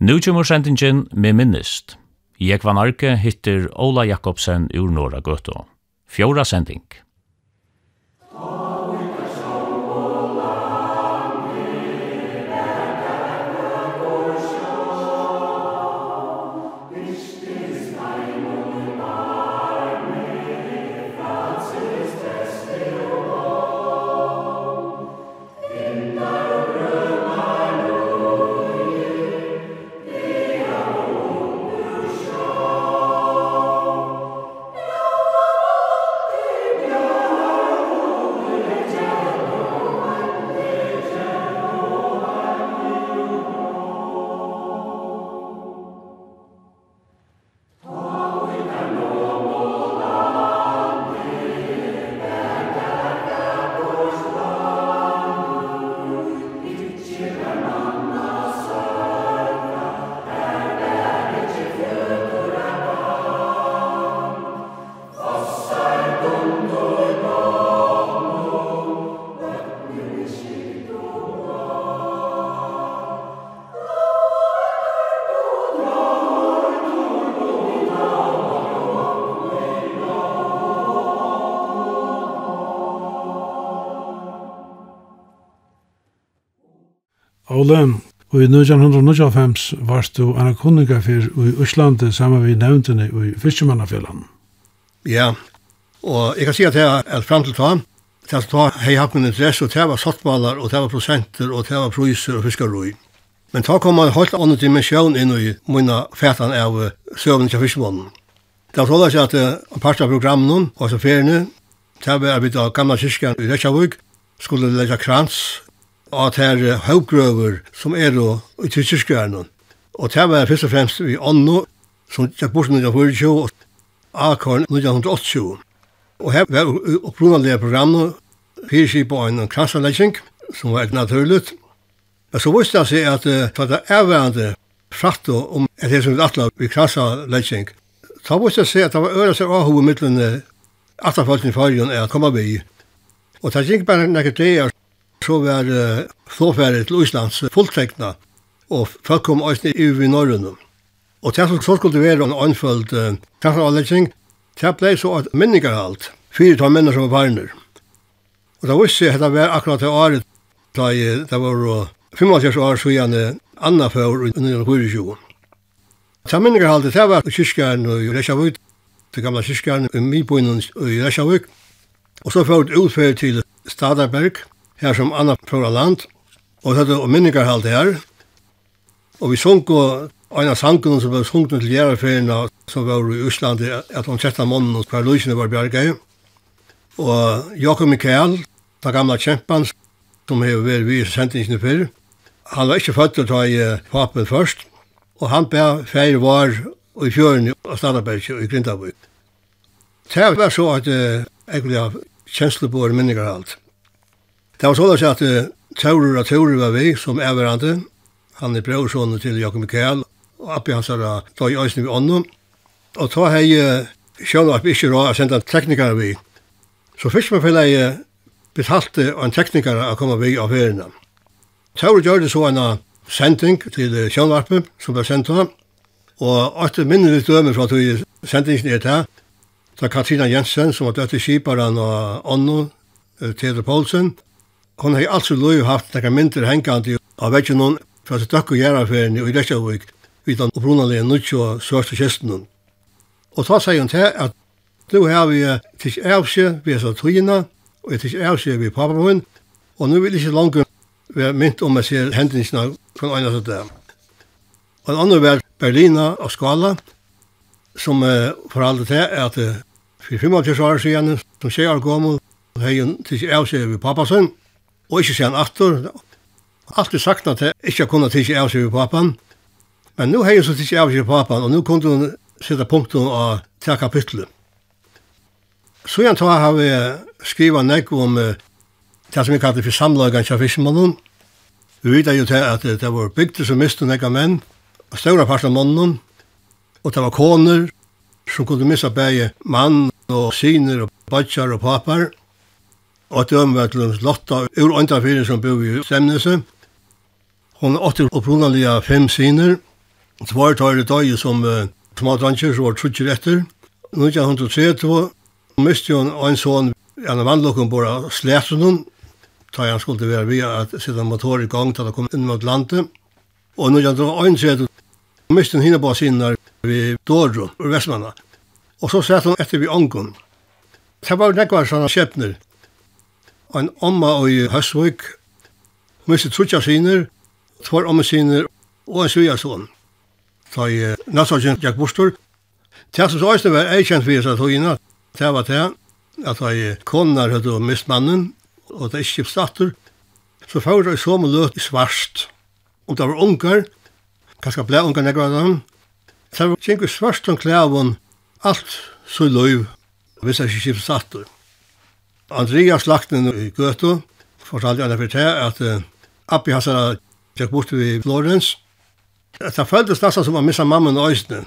Nu kommer sendingen med minnest. Jeg van Arke hittir Ola Jakobsen ur Norra Gøto. Fjóra sending. Ole, og i 1995 varst du anna kunninga fyr i Øslande saman vi nevntene i Fiskemannafjellan. Ja, og jeg kan si at jeg er fram til ta, til at ta hei hatt min interesse, og det var sottmalar, og det var prosenter, og det var priser og fiskarroi. Men ta kom man holdt andre dimensjon inn i munna fætan av søvnen til fiskemannen. Det var sånn at en part av programmen, og så feriene, det var vi da gamla kyrkjan i Reykjavik, skulle leggja krans at her hauggrøver som er då i tyskjørskjørnen. Og det var først og fremst i Anno, som gikk bort 1924, og Akorn 1980. Og her var opprunalige programmet, fyrskip og en kransanlegging, som var et naturligt. Men så visste jeg seg at for det er værende fratt om et helt som vi atla i kransanlegging, så visste jeg seg at det var øyne seg av hovedmidlene atlafolkene i fargen er å komme vi. Og det gikk bare nekker det så var uh, flåfæret til Íslands fulltekna, og folk kom også i vi Norrønum. Og til som så skulle det være en anfølt uh, kassanavlegging, det ble så et minningarhalt, fire tar mennesker som var varner. Og da visste jeg at det var akkurat det året, da jeg, det var uh, 25 år siden Anna før i 1924. Det minningarhaltet, det var kyrkjæren i Reykjavik, det gamla kyrkjæren i Miboinen i Reykjavik, og så ført utferd til Stadarberg, her som Anna Prora Land, og det var minninger halt her, og vi sunk og en av sangene som var sunkt til Gjæraferien, som var i Øsland, at han sette mannen og hver løsene var bjerget. Og Jakob Mikael, den gamle kjempen, som har vært vi i sendingen før, han var ikke født til å ta i papen først, og han ber feir var i fjøren av Stadaberg og i Grindabøy. Det var så at jeg ville ha kjenslebord minninger alt. Det var sånn at Taurur og Taurur var vi som everande. Han er brorsonen til Jakob Mikael, og oppi hans er da i øyne vi ånden. Og ta hei sjøen at vi ikke råd å sende teknikere vi. Så først med fyrir jeg betalte en teknikere å komme vi av feriene. Taurur gjør det så en sending til sjønvarpen som ble sendt av. Og etter minnelig dømer fra tog sendingen er til, da Katrina Jensen, som var døtt i Kiparen og Ånden, Teder Poulsen, Hon har altså lov haft nekka myndir hengandi av vekkjennom fra sitt døkku gjerraferien i Reykjavik vid den opprunalige nutjo og sørste kjesten. Og ta sier hun til at nu har vi tids avsje vi så tøyina og tids avsje vi er papapoen og nu vil ikke langer være mynt om jeg ser hendingsna fra en av det. Og en annen var Berlina og Skala som uh, forhalde til at uh, for 25 år siden som 6 år gammel hei hun tids avsje vi papapoen og ikke sen atter. Alltid sakna til ikke kunne tidsje av seg papan. Men nu hei så tidsje av seg papan, og nu kunne hun sitta punkten av tre kapitlet. Så igjen tar har vi skriva nek om det som vi kallar for samlagan kja fiskmannen. Vi vet jo til at det var bygder som miste av menn, og større part av mannen, og det var koner som kunne missa bæge mann og syner og badjar og papar, Og døm var til Lotta ur andre fyrir som bor i Stemnese. Hun Hon åtte opprunalige fem siner. Tvar tar det døy som uh, tomatanker, som var trutjer etter. Nå er hun til tre to. Miste hun en sånn, en vannlokken bare slæten hun. Ta han skulle være via at sitte motor i gang til å komme inn mot landet. Og nå er det en tre to. Miste hun hinne på syner ved Dordro, ur Vestmanna. Og så sett hun etter vi angon. Det var nekvar sånne skjepner en omma i Høsvøk, mye trutja siner, tvær omma siner og en suja sånn. Så i Nassarjen Jack Bostor. Det som så eisne var ei kjent fyrir seg togina, det var det, at de konar hadde mist mannen, og det er ikke stater, så fyrir de som løt i svarst. Og det var ungar, kanskje blei ungar nekva av dem, det var kjenku svarst om klævun, alt så løyv, hvis jeg ikke stater. Andreas Slakten i Götu fortalte henne for det at uh, Appi Hassara gikk bort i Florens. Det føltes nesten som å missa mamma og øyne.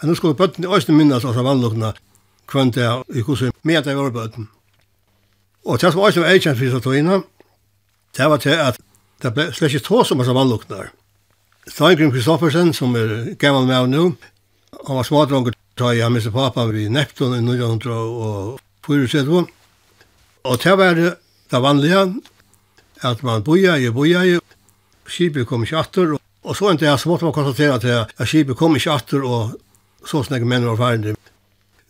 Men nå skulle bøtten i øyne minnes av vannlukkene kvendt jeg i hvordan med det var bøtten. Og det som øyne var eikjent for Satøyna, det var til at det ble slett ikke tås om av vannlukkene. Steingrim Kristoffersen, som er gammel med nå, han var smadronger da jeg mistet pappa i Neptun i 1934. Og det var det vanlige, at man boja i boja i, skipet kom ikke atter, og så endte jeg, så måtte man konstatera til at skipet kom ikke atter, og så snakke menn var ferdig.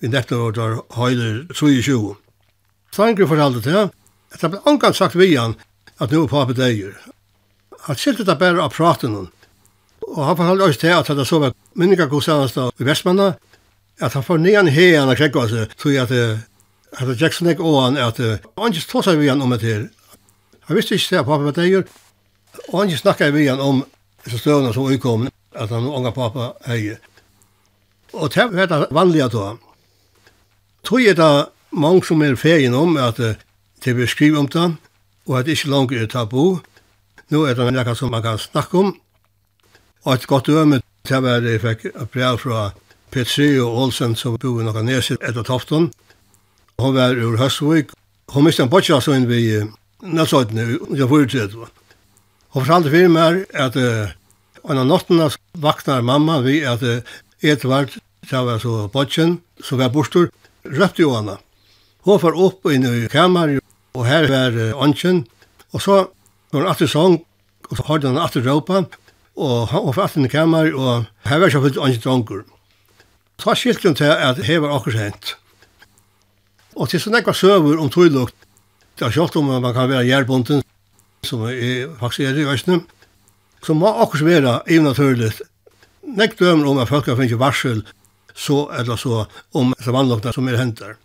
Vi nekta var der høyder 23. Stangre fortalte til, at det ble omgang sagt vi han, at nu er pape deier. Han skilte det bare av praten hon. Og han fortalte også til at det så var minniga godstannast i Vestmanna, at han får nian heian og krekka seg, så at Hadde Jackson ikke og han at han ikke tog seg vi han om det her. Han visste ikke det at pappa var deier, og han ikke snakket vi han om så støvnene som utkom, at han unga pappa heier. Og det var det vanlige da. Tog er det mange som er ferien om at det blir skrivet om det, og at det ikke langt er tabu. Nå er det noe som man kan snakke om, og et godt døme til at jeg fikk brev fra Petri og Olsen som bor i noen neser etter Tofton, Hon var ur Høstvik. Hon miste en boccia så inn vi nødsøytene i 1943. Hon fortalte for meg at uh, en av nottene vaknar mamma vi at uh, Edvard, som var så boccian, som var bostor, røpte jo henne. Hon var opp inn i kamer, og her var uh, åndsjen. Og så var hun alltid sång, og så hørte hun alltid råpa, og hun var alltid inn i kamer, og her var ikke fullt ånden dronker. Så skilte hun til at her var akkurat hent. Og til så ekva søver om tøylukt, det er kjort om man kan være gjerbunden, som er faktisk er i Østene, så må akkurat være evnaturligt. Nek dømer om at folk har finnet varsel, så eller så, om samanlokna som er hentar.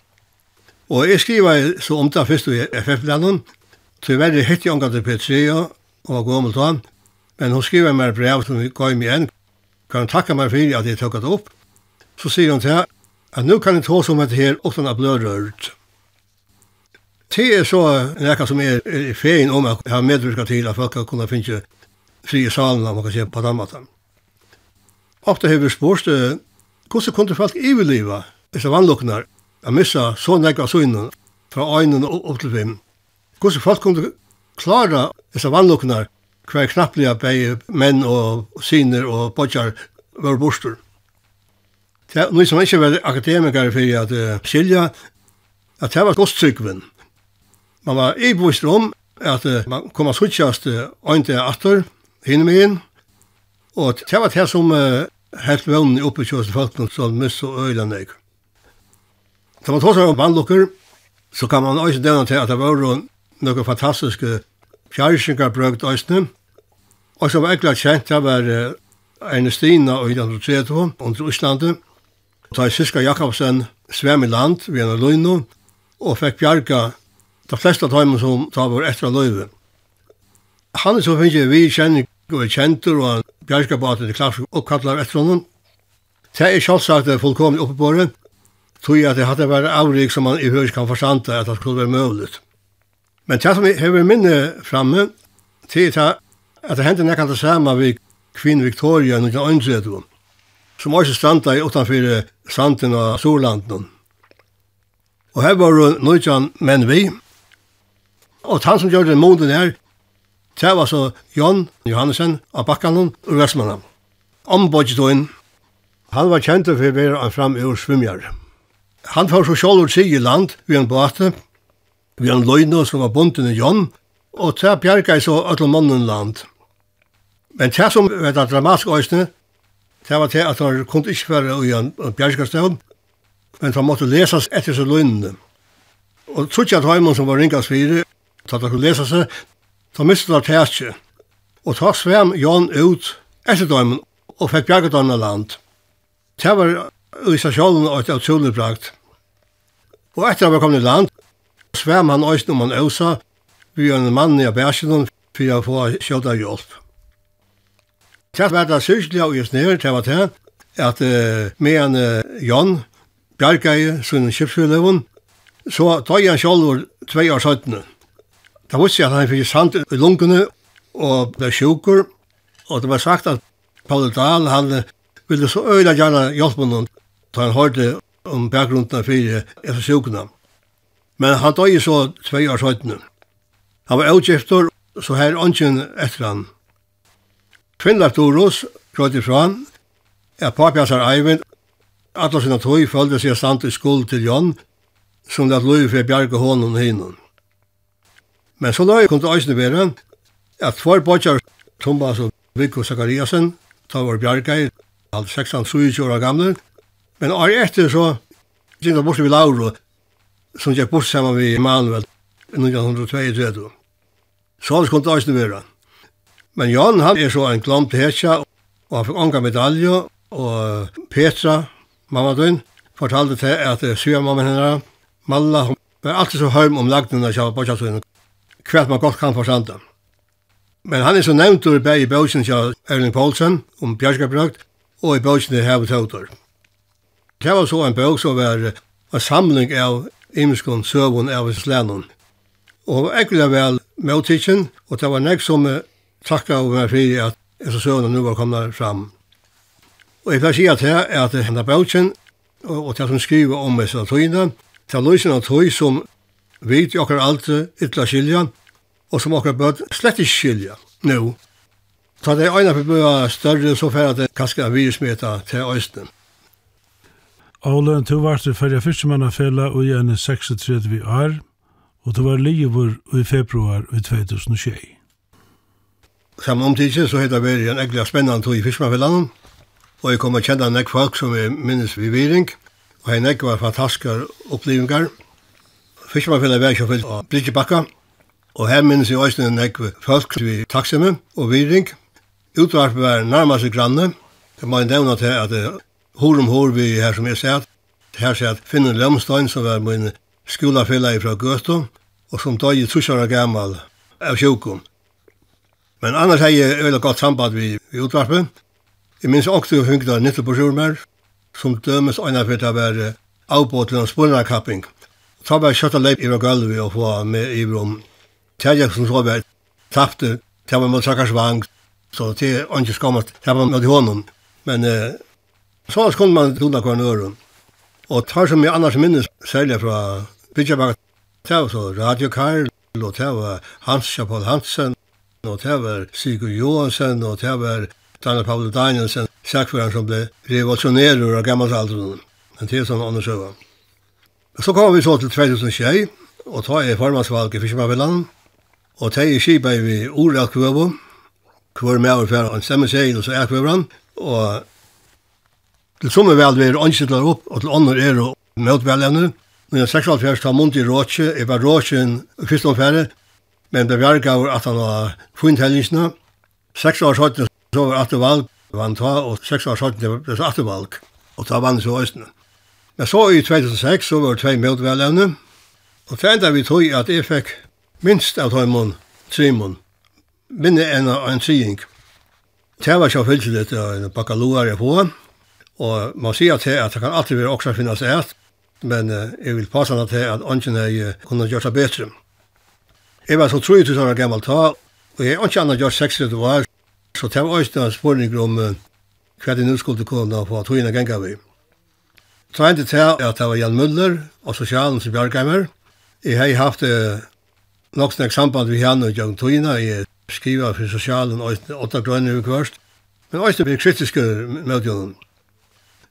Og jeg skriver så om det først i FF-planen, tyverre hitt jeg omgang til Petria, og var gommel han, men hun skriver meg brev som vi gav meg igjen, kan hun takka meg for at jeg tøkket opp, så sier hun til at nu kan jeg ta som et her, åttan av blørørt. Det er så nekka som er i fein om at jeg har medvirka til at folk kunne finne fri i salen, om man kan se på den måten. Ofte har vi spørst, hvordan kunne folk iverliva disse vannlukknar, a missa så nekka søgnen fra øynene opp til fem. Hvordan folk kunne klara disse vannlukknar hver knapplige bei menn og syner og bodjar var bostur. Det nu som ikke var akademiker for at uh, skilja, at det var godstrykven. Man var i iboist om at uh, man kom av suttjast uh, øynte atter, hinne med inn, og det var det som uh, helt vøvnen i kjøst folk som mist og øyla nek. Da man tar seg om bandlukker, så kan man også denne til at det var noen fantastiske fjerskinger brøkt øyne. Og som var ekkert kjent, det var uh, Ernestina og Ida Rotreto under Øslandet, Ta Siska Jakobsen svem i land vi en løgnu og fekk bjarga de flesta tøymen som tar vår etter løyve. Han er så finnje vi kjenner og er kjentur og bjarga at det er klart oppkallar etter honom. Det er selvsagt det fullkomlig oppebore, tog at det hadde vært avrik som man i høys kan forstanda at det skulle være møvligt. Men det som jeg vil minne framme, det er at det hendte nekkant det samme vi kvinn Victoria 1931 som også stranda i utanfor sanden av Solanden. Og her var det nøytjan menn vi. Og han som gjør den moden her, det var så Jon Johannesen av Bakkanen og Vestmannen. Ombodgetoin, han var kjent for å være fram ur svimjar. Han får så sjål og sig i land vi en båte, vi en løgne som var bunden i Jon, og det bjerga i så ødel mannen land. Men det som var dramatisk øyne, Det var til at han kunne ikke være i en bjergskastøvn, men han måtte lesas etter seg løgnene. Og trutja at heimann som var ringast fire, tatt at han kunne lesa seg, da mistet han tætje. Og ta svem Jan ut etter døymen og fikk bjerget annet land. Det var i seg sjålen og et utrolig brakt. Og etter han var kommet i land, svem han øyne om han øsa, vi er en mann i bæsjen for å få skjøta hjelp. Det var det sysliga av just nere, det var det, at uh, med en uh, Jan bjergei sin kipsfyløven, så tog han sjálfur tvei år søttene. Da visste jeg at han fikk sand i lungene og ble sjukur, og det var sagt at Paul Dahl, han ville så øyla gjerne hjelpe noen, da han hørte om bakgrunnen av fire etter sjukene. Men han døg så tvei år søttene. Han var avgifter, så her ånden etter han. Kvinnlap Torus prøyde fra er papjasar Eivind Alla sinna tøy følte seg stand i skuld til Jon, som det at løy for bjerge hånden hinnom. Men så løy kom til æsne være at tvær bodjar Thomas og Viggo Zakariasen, ta var bjerge i halv 16-27 år gamle, men år etter så gikk det borte vi Lauro, som gikk bort sammen med Emanuel i 1932. Så det kom til øysene være. Men Jan han er så en glomt hetja og han fikk anga medalje, og Petra, mamma din, fortalte til at syvamammen henne, Malla, hun var alltid så høym om lagnen av Kjallborgsjallsvinne, hvert man godt kan forstanda. Men han er så nevnt ur bæg i bøgsen til Erling Poulsen om bjergskaprøkt, og i bøgsen til Hevet Høytor. Det var så en bøg som var en samling av imeskon søvun av Slennon. Og var ekkert vel møtitjen, og det var nek som takka over fyrir at så søvnene nu var komna fram. Og jeg kan si at her er at henne bøtjen, og det som skriver om mest av tøyene, det er løsene av tøy som vet i okkar aldri ytla skilja, og som okkar bøt slett ikke skilja nu. Ta det øyne for bøy større, så fyrir at det kanskje er virusmeta til øyne. Ole, du vart fyrir fyrstmannafella og i 36 år, og du var livur i februar i 2021 samme omtidse så heter det en ekkert spennende tog i Fiskmannfellene, og jeg kom å kjenne nek folk som er minnes vi viring, og jeg nek var fantastiske opplevelser. Fiskmannfellene var ikke fyllt av Bridgebakka, og her minnes jeg også nek folk som vi taksimme og viring. Utvarp var nærmest granne, jeg må nevne til at hår om hår vi her som jeg sier, her sier at Finnen Lømstein som var min skolafella fra Gøto, og som døg i 30 år gammal av sjukum. Men annars har jeg öle godt samband vi i utvarpen. Jeg minns også å också hur på sjurmer, som dømes øyne for att vara avbåt til en spunnarkapping. Så var jeg kjøtt og leip i gulvet og få med i rom. Tjärjak som så var tappte, det var mot Sakarsvang, så det er ikke skammat, det var med honom. Men eh, så skulle man tunna kvar nøren. Og tar som jeg annars minnes særlig fra Bidjabak, det var så Radio Karl, og det var Hans Kjapol Hansen, og det var Sigurd Johansen, og det var Daniel Pavel Danielsen, sakføren som ble revolusjonerer av gammalsalderen. Men det er sånn andre søva. Så kom vi så til 2021, og ta i formannsvalget i Fiskermabeland, og ta i skipa i Oral Kvøvo, hvor med overfæra en stemmesegel, og så er Kvøvran, og til sommer vel vi er ansittler opp, og til andre er og møtvelevner, Men jeg sexualfjørst tar munt i råkje, jeg var råkjen i første men det bjergaver at han var funtellisene. Seks år sånn, så var atter valg, vann ta, og seks år sånn, det var atter valg, og ta vann så østene. Men så i 2006 så var det tvei møtvelevne, og det enda vi tog at jeg fikk minst av tøymon, trimon, minne enn en trying. Det var så fyllt litt av en bakaloar jeg på, og man sier til at det kan alltid være også finnes et, men jeg vil passa til at ånden er kunne gjøre seg bedre. Jeg var så tro ut som var gammel ta, og jeg har ikke annet gjort 600 år, så det var også en spørning om hva det nå skulle kunne få togene ganger vi. Så endte til at det var Jan Müller og sosialen som Bjørkheimer. Jeg har haft nok snakk samband vi henne og Jørgen Tøyna Jeg skriver for sosialen og åtta grønne i kvørst. Men også blir kritiske med Jørgen.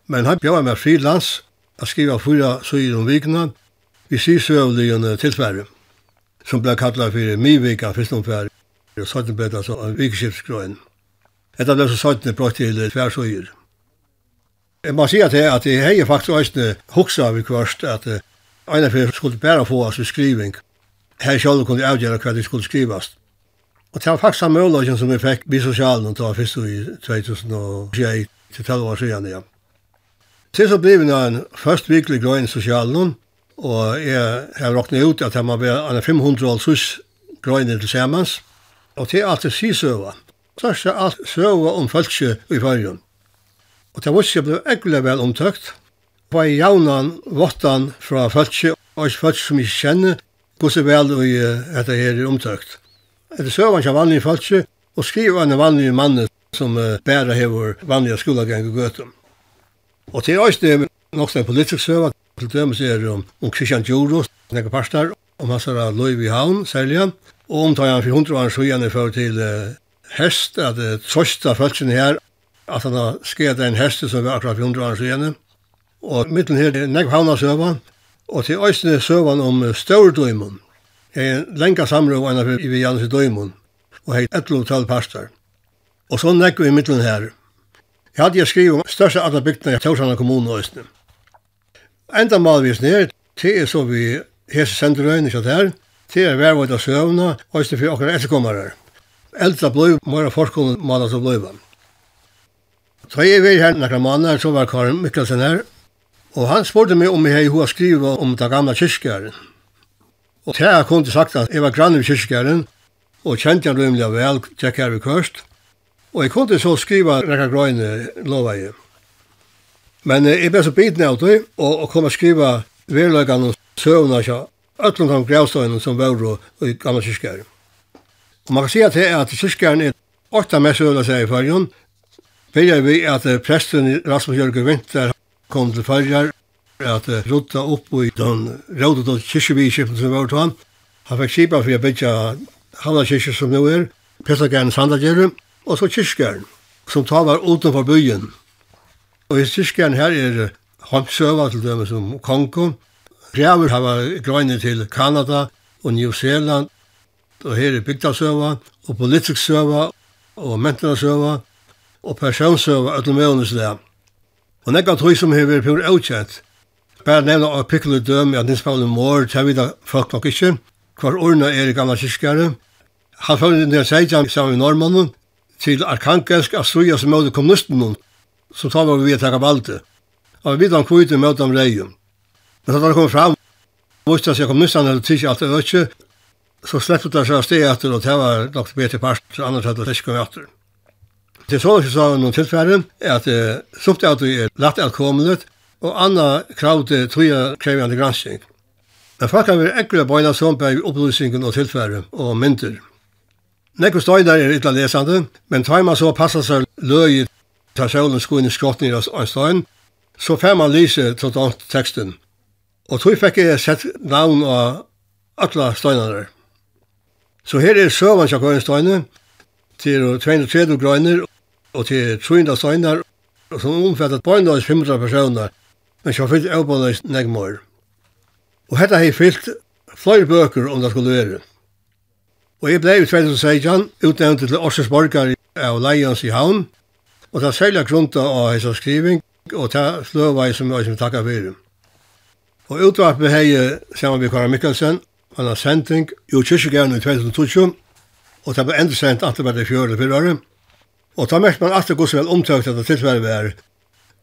Men han bjør meg frilans, jeg skriva fyra søyer om vikene. vi sier søvlig en tilsverre som ble kallet for Mivika først omfær, og sånn ble det altså en vikeskipsgrøn. Etter ble så sånn brått til tversøyer. Jeg må si at jeg, at jeg har faktisk også hukset av i kvart, at en av fyrir skulle bare få oss skriving. Her selv kunne jeg avgjøre hva det skulle skrivast. Og det var faktisk samme muligheten som jeg fikk vi bisosialen og ta først i 2021 til 12 år siden, ja. Til så ble vi nå en først virkelig grøn sosialen, Og jeg har råknet ut at jeg må være 500 og sus grøyner til samans. Og til alt det sier søva. Så er det alt søva om følelse i fargen. Og det visste jeg ble ekkelig vel omtøkt. På i jaunan vottan fra følelse, og ikke følelse som jeg kjenner, hvordan så vel og etter her er omtøkt. Det er søva ikke vanlig følelse, og skriver en vanlig mann som uh, bærer hever vanlige skolegang og gøtum. Og til oss det er nok en politisk søva, Til dømes er om, om Christian Djuro, nekka parstar, om massar av Løyvi Havn, særlig, og omtar han for hundra år siden for til uh, hest, at uh, trøsta følelsen her, at han har skrevet en hest som var akkurat for hundra år siden. Og midten her er nekka havna Søvann, og til øysene Søvann om uh, Størdøymon. Jeg er lenka samrøv enn av i Janus i Døymon, og heit 11-12 parstar. Og så nekka vi mittlen her. Jeg hadde jeg skrivet om største alle bygdene i Tjórsana kommune og Østene. Enda malvis ned, til er så vi hese senderøyne ikke der, til er vervet av søvna, og det for okkar etterkommere. Eldra bløy, mora forskålen maler som bløyva. Så jeg var her nekra mannar, så var Karin Mikkelsen her, og han spurte meg om jeg hei hva skriva om det gamla kyrkjæren. Og til jeg kunne sagt at jeg var grann i kyrkjæren, og kjente han rymlig vel, tjekk her vi kørst, og jeg kunne så skriva nekka grøyne lova jeg. Men eh, jeg ble så biten av det, og, og kom og skriva verløkene og søvnene av øtlom kom grevstøyene som var i gamle kyrkjæren. Og man kan si at, det er at kyrkjæren er åtta mest søvnene seg i fargen. Fyrir vi at presten Rasmus Jørgen Vinter kom til fargen, at rotta opp i den rådet og kyrkjebyskipen som var til han. Han fikk kipa for å bytja halva kyrkje som nå er, prestagæren Sandagjerren, og så kyrkjæren, som tar var utenfor byen. Og i syskjern her er Holmsøva til dømes som Kongo. Brever har vært grønne til Kanada og New Zealand. Og her er bygdasøva og politisk politikksøva og mentorasøva og personsøva og møvneslega. Og nekka tog som hever pur avkjent. Bare nevna av pikkele døm i at nispallen mår da folk nok ikkje. Hvar orna er i gamla kyrkjare. Han fyrir nir seitjan saman i normannen til arkangelsk a struja som møte kommunisten så tar man vi taka valde. Og vi tar kvite mot dem reium. Men så da kom fram, visste jeg kom nyssan eller tidsja at det var ikke, så sleppte det seg steg etter, og det var nok bedre part, annars hadde det ikke kommet etter. Det så ikke sa noen tilfærre, at sumt at det er lagt at kommet, og anna kravde tøya krevjande gransking. Men folk har vært ekkert bøyna som på opplysningen og tilfærre og mynter. Nekko støyder er ytla lesande, men tar man så passa seg løy ta sjålen skoene skrotten i Øystein, så fær man lyse til den teksten. Og tog fikk jeg sett navn av alle steinene Så her er søvann kjakk Øystein, til 230 grøyner og til 300 steiner, som omfattet bare 500 personer, men som fyllt av på nøys negmår. Og hetta hei fyllt flere bøker om det skulle være. Og jeg blei i 2016 utnevnt til Årsens borgar av Leions i Havn, Og det er særlig grunnt av hans skriving, og det er sløvei som jeg som takkar for. Og utvarpet hei sammen med Karin Mikkelsen, han har sending i kyrkjegæren i 2012, og det ble enda sendt at det ble det fjøret fyrre året. Og da merkte man at alltid hvordan vel omtøkt at det tilfellet var.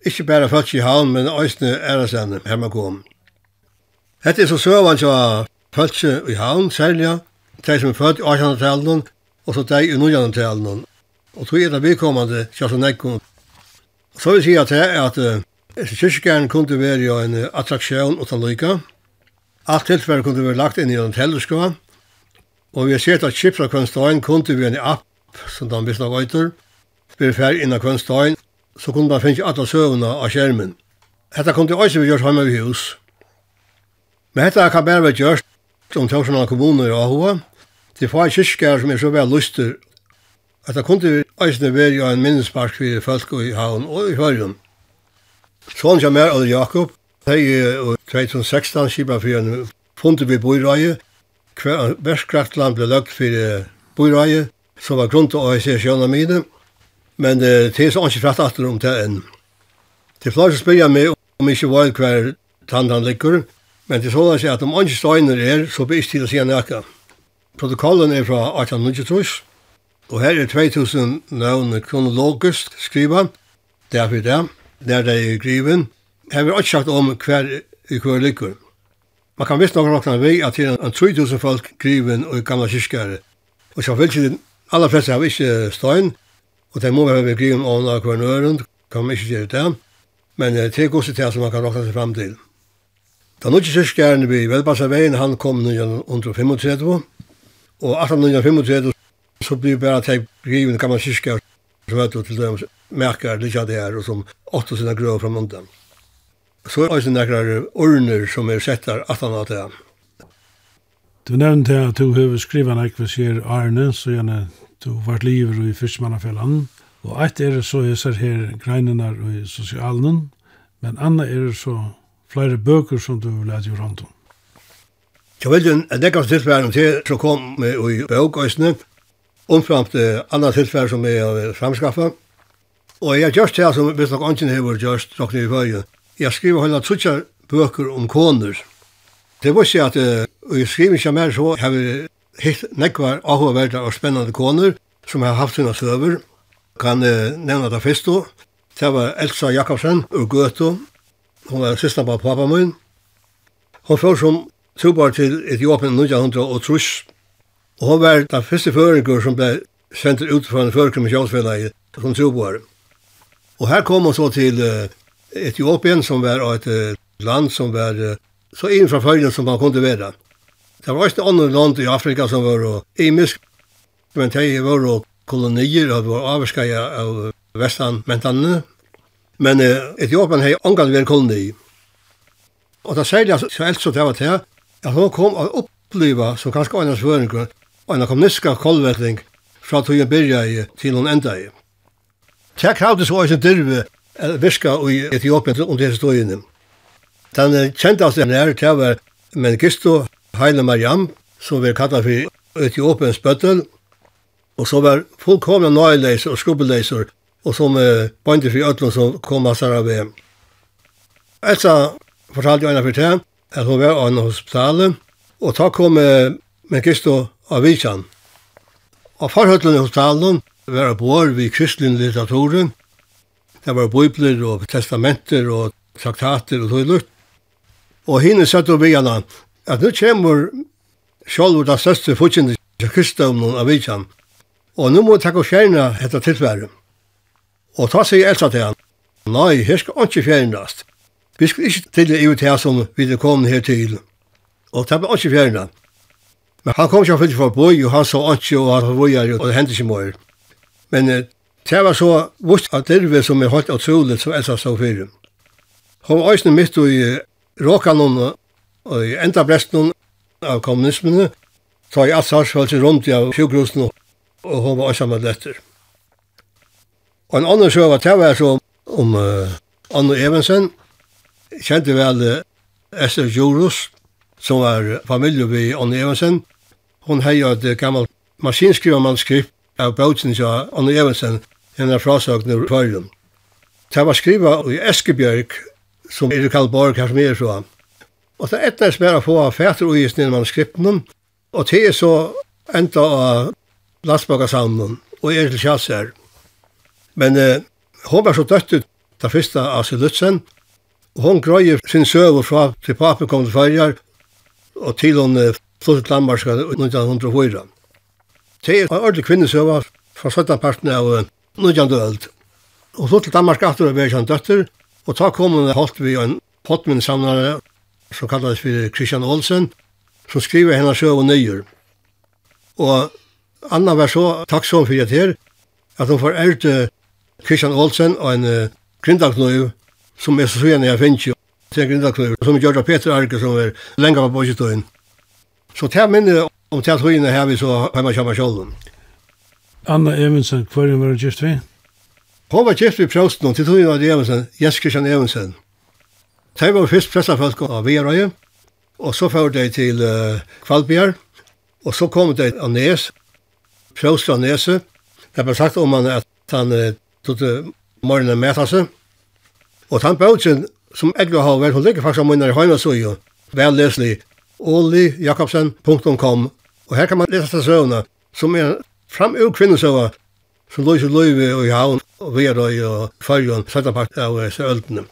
Ikke bare født i havn, men øyne æresene her man kom. Hette er så søvann som var født i havn, særlig, de som er født i 1800-tallet, og så de i 1900-tallet. Og tog er det vedkommende Kjartan Eikon. Så vil jeg si at jeg at uh, kyrkjern kunne være en attraksjon utan lyka. Alt tilfellet kunne være lagt inn i en teleskå. Og vi har sett at kjipra kvenstøyen kunne være en app, som de visste av øyter. Spyrir fer innan kvenstøyen, så kunne man finne alle søvnene av skjermen. Hetta kunne også vi gjort hjemme i hus. Men hetta kan bare være gjort om Torsjana kommune i Ahoa. Det er fag kyrkjære som er så vel lyster at det kunne eisne være jo en minnespark for folk i havn og i Høyren. Sånn som er, Ole Jakob, hei i 2016 skipa for en funde vi boireie, hver verskraftland ble lagt for boireie, som var grunn til å se sjøna mine, men det er så ikke fratt atter om det enn. Det er flere som spyrir meg om ikke var hver tandan ligger, men det er sånn at om ikke steiner er, så blir ikke til å si nekka. Protokollen er fra 1893, Og her er 2000 navn kronologisk skriva, derfor det, der det er griven. Her er ikke sagt om hver i hver lykker. Man kan visst noen råkna vi at det er en 3000 folk griven og gamla kyrkjare. Og så fyllt siden, alle fleste har ikke stein, og det må være griven og noen hver nøren, kan man ikke gjøre det. Men det er gos til som man kan råkna seg fram til. Da nå ikke kyrkaren vi velpassa veien, han kom 1935, og 1835 så blir det bara typ griven kan man kyrka så vet du till dem märker lite det här och som åtta sina gröv från munden. Så är det några urner som är sättar att han har det. Du nevnte at du har skrivet en ekvisier Arne, så gjerne du har vært livet i fyrstmannafellene. Og et er så jeg ser her greinene i sosialen, men anna er så flere bøker som du vil lade i rundt om. Jeg vet jo, en kan stilsværen til, så kom vi i bøkøysene, omframt eh, annan tilfær som jeg har framskaffa. Og jeg har gjort det som visst nok anken har gjort, nok nye føye. Jeg skriver henne trutja bøker om koner. Det var ikke at uh, jeg skriver ikke mer så har vi hitt nekvar avhåverda og spennende koner som har haft sina søver. Kan uh, nevna det først då. Det var Elsa Jakobsen ur Gøto. Hun var sista på pappa min. Hun fyrir som trobar til Etiopien 1900 og trus Og han var den første føringer som ble sendt ut fra en førkommisjonsfellag som troboer. Og her kom han så til Etiopien, som var et land som var så innenfra følgen som man kunne være. Det var også andre land i Afrika som var imisk, men det var kolonier og var avskaja av vestanmentene. Men Etiopien har angan vi en koloni. Og da sier jeg så eldt så det var til at han kom og oppleva som kanskje annars føringer en kommunistiska kolvetling fra tog en byrja i til hun enda i. Tja kravde så eisen dirve viska i Etiopien til under historien. Den kjentaste nær tja var Mengistu Heile Mariam, som vi kallar for Etiopiens bøttel, og så var fullkomna nøyleiser og skubbelleiser, og som uh, bøndir for ødlun som kom av Sarabé. Elsa fortalte jo eina for tja, at hun var av en hospitalet, og ta kom eh, Mengistu av Vikjan. Av farhøtlen i hospitalen var bor vi kristelig litteraturen. Det var bibler og testamenter og traktater og tøylukt. Og henne satt og vijana at nu kommer sjálfur den største futsindi til kristendomnen av Vikjan. Og nu må vi takk og etter tilvære. Og ta seg elsa til han. Nei, her skal ikke fjernast. Vi skal ikke til i ut her som vi er kommet her til. Og ta seg ikke fjernast. Men han kom ikke og fyllt for boi, og han så ikke, og han vojar, og det hendte ikke mer. Men det var så vust at det som er holdt utrolig, som Elsa stod for. Hun var også midt i råkanen og i enda bresten av kommunismene, så i alt sarsfølt rundt i av sjukhusen, og hun var også med letter. Og en annen sjø var det var så om uh, Anno Evensen, kjente vel uh, Esther Jorus, som var familie ved Anne Evensen. Hun heier et gammel maskinskrivermannskript av bautsen til Anne Evensen, henne frasøkene i Førjum. Det var skriva i Eskebjørk, som er kall Borg her som er så. Og det er etnæs mer å få fæter og gis ned manuskripten, og det er så enda av landsbakasavnen, og er til kjass her. Men eh, hun var så døtt ut da første av sin Silutsen, og hun grøyer sin søv fra til papen kom til Førjar, og til hon flyttet til Danmark i 1904. Det er en ordentlig kvinnesøva fra 17 parten av 19. øld. Og så til Danmark etter å være kjent døtter, og ta kom hun holdt vi en pottminnsamlare som kallades for Christian Olsen, som skriver hennes søv og nøyer. Og Anna var så takksom for det her, at hun får ærte Christian Olsen og en uh, grindaknøy som er så søgjende jeg finnes jo, tre grindakløver, som er gjort av Peter Arke, som er lenge på Borgestøyen. Så det minner om det høyene her vi så hjemme kommer kjolden. Anna Evensen, hva er var gift vi? Hun var gift vi prøvsten, til høyene av Evensen, Jens Christian Evensen. De var først pressafolk av Vierøye, og så fører de til uh, Kvalbjerg, og så kom de av Nes, prøvsten av Nese. Det ble sagt om han at han uh, tog morgenen med seg, og han bøtjen som Edgar vært, hun ligger faktisk av munnere hjemme, så jo, vel leslig, olijakobsen.com, og her kan man lese til søvnene, som er framur kvinnesøva, som løser løyve og i havn, og vi er og følgen, søttapakt av søldene.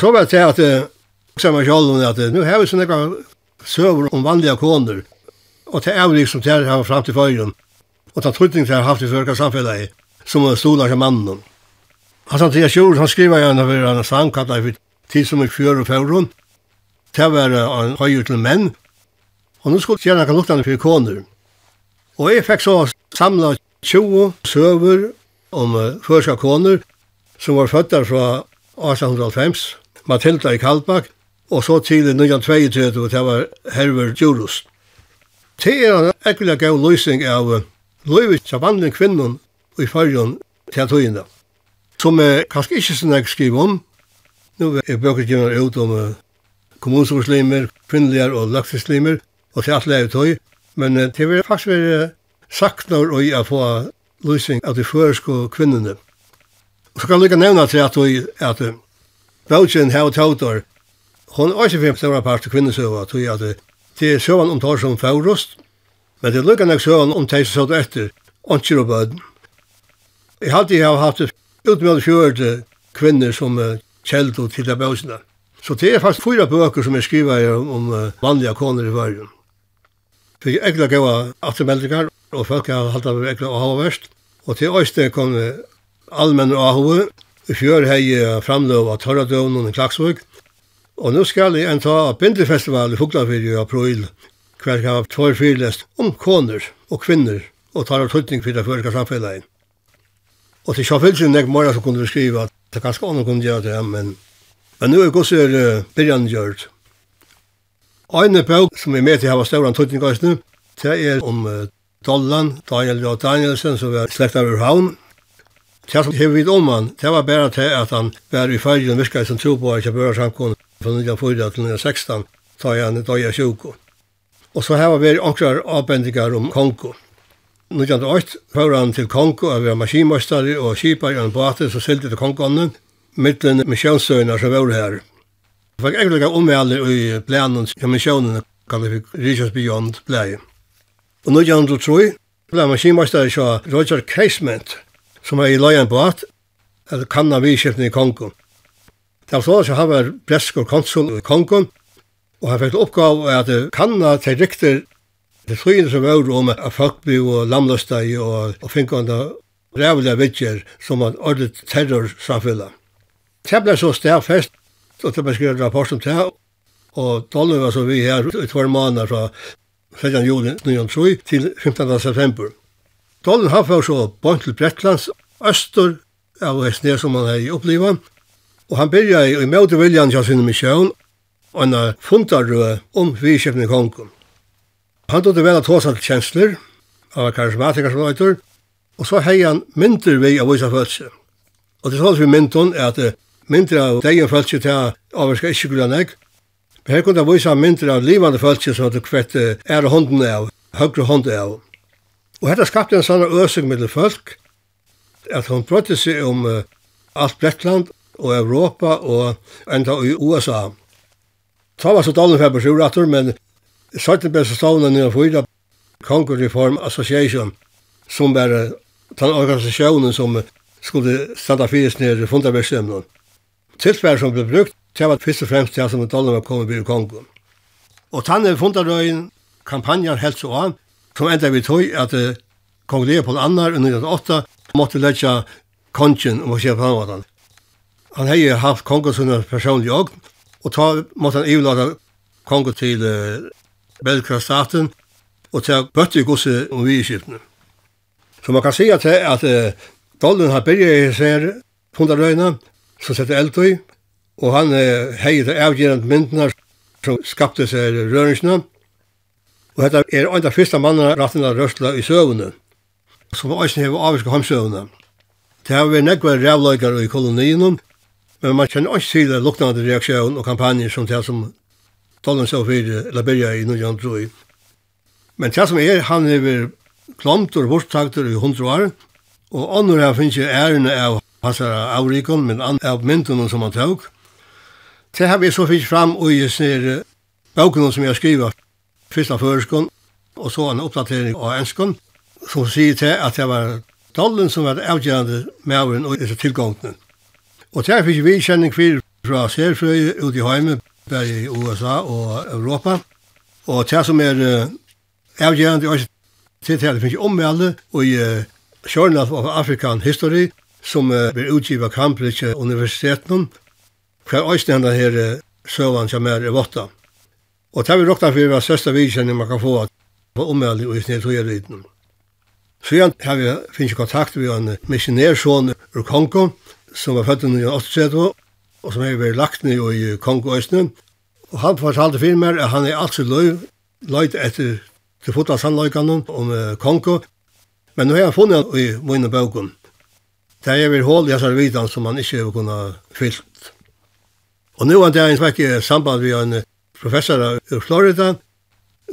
Så var det at jeg sa meg at nu har vi sånne søver om vanlige koner, og til avrik som til har fram til følgen, og ta trutning til har haft i fyrka samfellet, som er stolar til mannen. Han sa til Jord, han skriva gjerne av en sang kallet for tid som er fjør og fjøron. Det var en høyre til menn. Og nå skulle jeg kan lukta han for. Og jeg fikk så samla 20 søver om førska koner som var fødda fra 1895, Matilda i Kaldbak, og så til 1922, og det var Herver Djurus. Det er en ekkelig gav løsning av Løyvitt av andre kvinnen i fargen til togene som er kanskje ikke sånn jeg skriver om. Nå er bøker gjerne ut om uh, kommunsforslimer, kvinnelige og lakseslimer, og til alt levet høy. Men uh, det vil faktisk være sagt når og er få løsning av de føreske kvinnene. Og så kan jeg lykke nevne til at vi at Bautjen her og Tautor, hun er ikke fem større part til kvinnesøva, tog at det er søvann om tar som fagrost, men det er lykke nek søvann om teis og satt etter, åndsir og bøden. Jeg hadde jeg hatt utmeldt fjørte kvinner som kjeld til det bøsene. Så det er faktisk fyra bøker som er skriva om, om vanlige koner i vargen. Det er ekla gaua attermeldingar, og folk har hatt av ekla og hava verst. Og til Øyste kom allmenn og ahove, I fjør hei framløv av Torradøvn og Klaksvøk. Og nå skal jeg en ta bindefestival i Fuglafyr i april, hver kan ha tvær fyrlest om koner og kvinner, og tar av tøytning fyrir det fyrir fyrir Og til Kjafilsen, jeg mer som kunne skriva, det er ganske annet kunne gjøre det, men, men nå er det gosser uh, byrjan gjørt. Eine bøk som er med til å hava stauran tøytningaisne, det er om uh, Dollan, Daniel og Danielsen, som var slekt av Urhavn. Det som hever vidt om han, det var bare til at han var i fyrgen virka som tro på at jeg bør samkomne fra 1904 til 1916, da han døy er sjuko. Og så hava vi ankrar avbendinger om Kongo. 1908 fører han til Kongo og var maskinmøstare og kipar i en båte som sylte til Kongonen, mittlen misjonsøyna som var her. Jeg fikk egentlig omvæle i planen som misjonen kallet fikk Richards Beyond blei. Og 1903 blei maskinmøstari så Roger Casement, som var i løyen båt, eller kanna vidskipten i Kongo. Det var så han var og konsul i Kongo, og han fikk oppgav at kanna til riktig Det skyn som var om at folk ble og lamløsta i og, og finkande rævlige vittjer som var ordet terrorsamfunnet. Det ble så stedfest, og det ble skrevet rapport om det, og Dolly var så vi her i tvær måneder fra 16. juli 1903 til 15. september. Dolly har fått så bort til Bretlands øster av Hestner som han har opplivet, og han begynte i møte viljan til sin misjon, og han har funnet om vidskjøpning kongen. Han tog det vel at hos alt kjensler, av var karismatiker som han og så hei han mynter vi av vise følelse. Og det er sånn vi mynton er at mynter av degen følelse til at avvarska ikke gula nek, men her kunne han vise mynter av livande følelse som hadde kvett ære hånden av, høyre hånden av. Og dette skapte en sånn øsing mellom folk, at hun brøtte seg om uh, alt Bretland og Europa og enda i USA. Ta var så dalen for besjurator, men Sjøtten ble så stående nye fyra Congo Reform Association, som var den organisasjonen som skulle standa fyrir nere fundaversemnen. Tilsvær som ble brukt, det var først og fremst det som dollar var kommet i Kongo. Og tannet fundarøyen, kampanjen helt så an, som enda vi tog at uh, Kong Leopold Annar under 1908 måtte letja kongen om å se på han. Han hei haft kongen sin personlig og, og ta måtte han ivlada kongen til uh, belgra staten, og til bøtte i gosse og vi i skiftene. Så man kan si at, at uh, Dollen har byrja i seg pundarøyna, som setter eld i, og han uh, heier til avgjerende myndene som skapte seg røringsene, og dette er en av første mannen ratten av rørsla i søvnene, som også hever avvirka hamsøvnene. Det har vært nekva rævløygar i kolonien, men man kjenner også til luknande reaksjon og kampanjer som det som talen så för Liberia i Nujan York. Men tja som er, han er vi klomt og bortstakter i hundru år, og annor her finnes jo ærene av hans avrikon, men an, av myndene som han tåg. Det har vi så finnes fram og i snir bøkene som jeg skriver, fyrst av føreskon, og så en oppdatering av enskon, som sier til at det var dollen som var avgjørende med avgjørende og disse tilgångene. Og det finnes vi kjenning fyrir fra Serfrøy ut i heimen, bare i USA og Europa. Og det som er avgjørende i tiltale finnes om alle og i Journal of African History som blir utgivet av Cambridge Universiteten hver øystendet her søvann som er i Votta. Og det vi råkta for hva søsta vidkjenning man kan få på ommeldig og i snedtøyerliten. Så igjen har vi finnes kontakt med en missionærsson ur Kongo som var født i 1938 og som har vært lagt ned i Kongøysene. Og han fortalte for meg at han er alltid løy, løyt etter til fotla sannløykene om uh, Kongo. Men nå har han funnet i mine bøkken. Det er vel hål i hans vidan som han ikke har kunnet fyllt. Og nå er det en svekke samband med en professor i Florida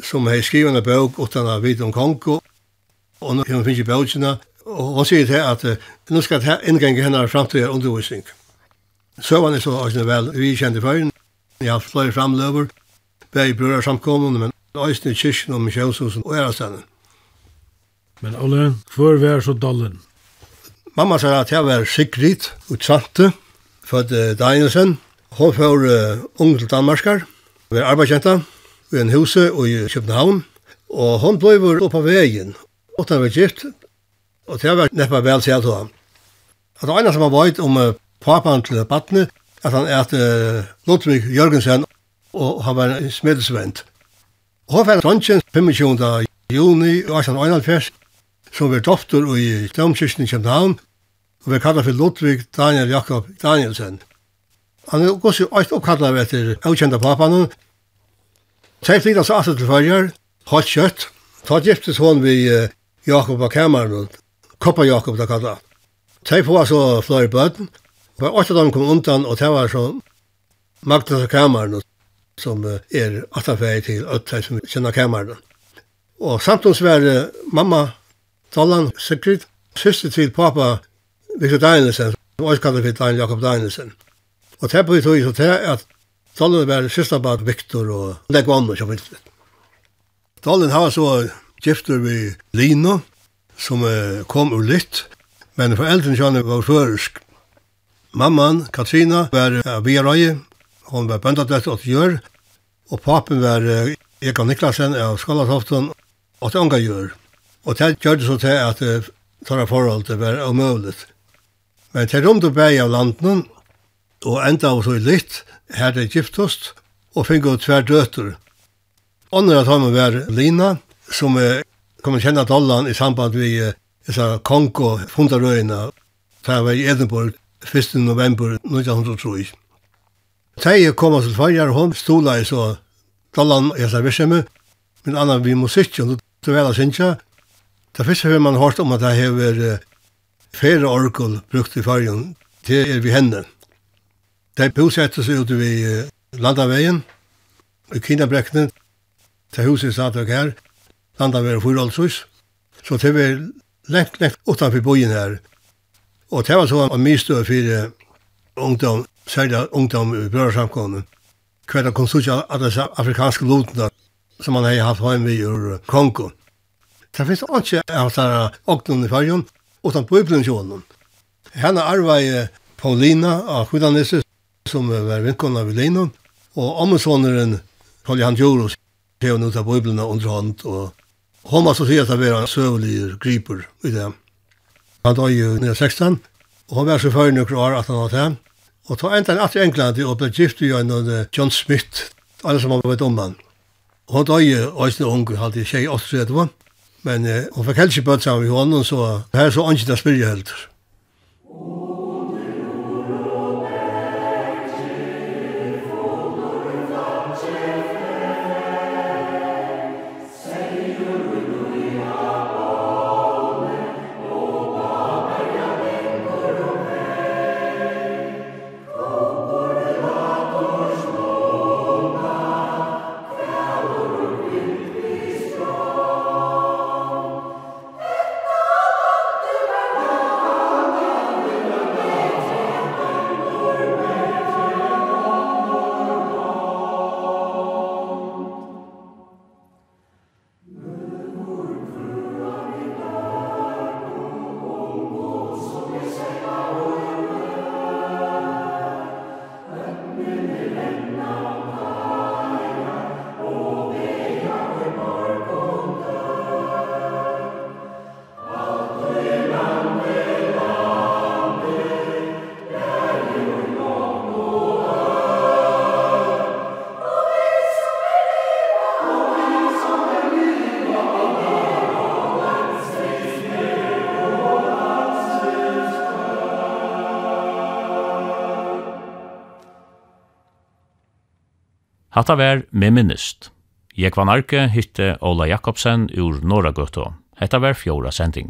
som har skrivet en bøk utan å vite om Kongo. Og nå har han finnet bøkene. Og han sier til at uh, nå skal det inngenge henne framtida undervisning. Søvann er så også vel vi kjente før. Jeg har fløy framløver, bare brødre samkommende, men også i kyrkjen og misjonshusen og ærestene. Men Ole, hvor var så dollen? Mamma sa at jeg var Sigrid Utsante, født uh, Deinesen. Hun var uh, ung til Danmarskar, var arbeidskjenta i en huse i København. Og hun ble opp av veien, og hun var gift, og det var neppe vel til at hun. At det ene som var veit om uh, papan til badne, at han er uh, Ludvig Jørgensen, og han var en smedelsvend. Hon var dronjen 25. juni 1871, som var doktor i Domkirsten i København, og var kallet for Ludvig Daniel Jakob Danielsen. Han er også alt oppkallet etter avkjente papan. Teg flytta seg alltid til følger, hatt kjøtt, ta giftes hon vi uh, Jakob av Kameran, Koppa Jakob da kallet. Tei på altså flere bøten, Bare åtta dem kom undan, og det var så Magnus og kameran, som er atafei til ötta som kjenner kameran. Og samtons var mamma, Dallan, Sigrid, syster til pappa, Victor Danielsen, som også kallet for Daniel Jakob Danielsen. Og det på i tog, så til at Dallan var syster bad Victor og Legg Vann og kjøpte. Dallan har så gifter vi Lino, som kom ur litt, men foreldrene kjønner var føresk. Mamman, Katrina, var uh, via røye. hon var bøndadett og Gjør, og papen var Eka Niklasen av Skalatoften og til unga Gjør. Og det gjør det så til at tåra forholdet var omøvlet. Men til rundt og bæg av landen, og enda av så litt, her det giftost og fingo tver døtter. av tar var Lina, som kommer kjenne dollan i samband med uh, Kongo-fundarøyene, Det var i Edinburgh, 1. november 1903. Tei kom til farjar, hon stola i så dallan i hans virksomhet, men anna vi musikk, og det var sinja. Det første har man hørt om at det hever fere orkul brukt i fargen, det er vi henne. De bosetter seg ute ved landaveien, i Kinabrekkene, til huset satt og her, landaveien for Rolshus, så det var lengt, lengt utanfor bojen her, Og det var så en mistøy for ungdom, særlig ungdom i brødsamkommet. Hver det kom suttje av disse afrikanske lotene som man har haft hjemme i Kongo. Det finnes ikke av disse åknene i fargen, utan på Iblenkjånen. Henne arvei Paulina av Kvidanisset, som var vinkona vid Linon, og ommesåneren Holger han Joros, hev nu ta på under hånd, og hun var så sier at det var søvlige griper i det. Han døg i 1916, og han var så før nokre år at han var til. Og ta enda en alltid England og ble gift jo en John Smith, alle som var om han. Og han døg jo òsne Ung, han hadde tjej i 38, men eh, hun fikk helst ikke bøtt sammen med henne, så her så ønsket jeg spyrje helt. Åh, Hatta vær med minnist. Jeg var narke hitte Ola Jakobsen ur Norra Norragøtå. Hetta var fjóra sending.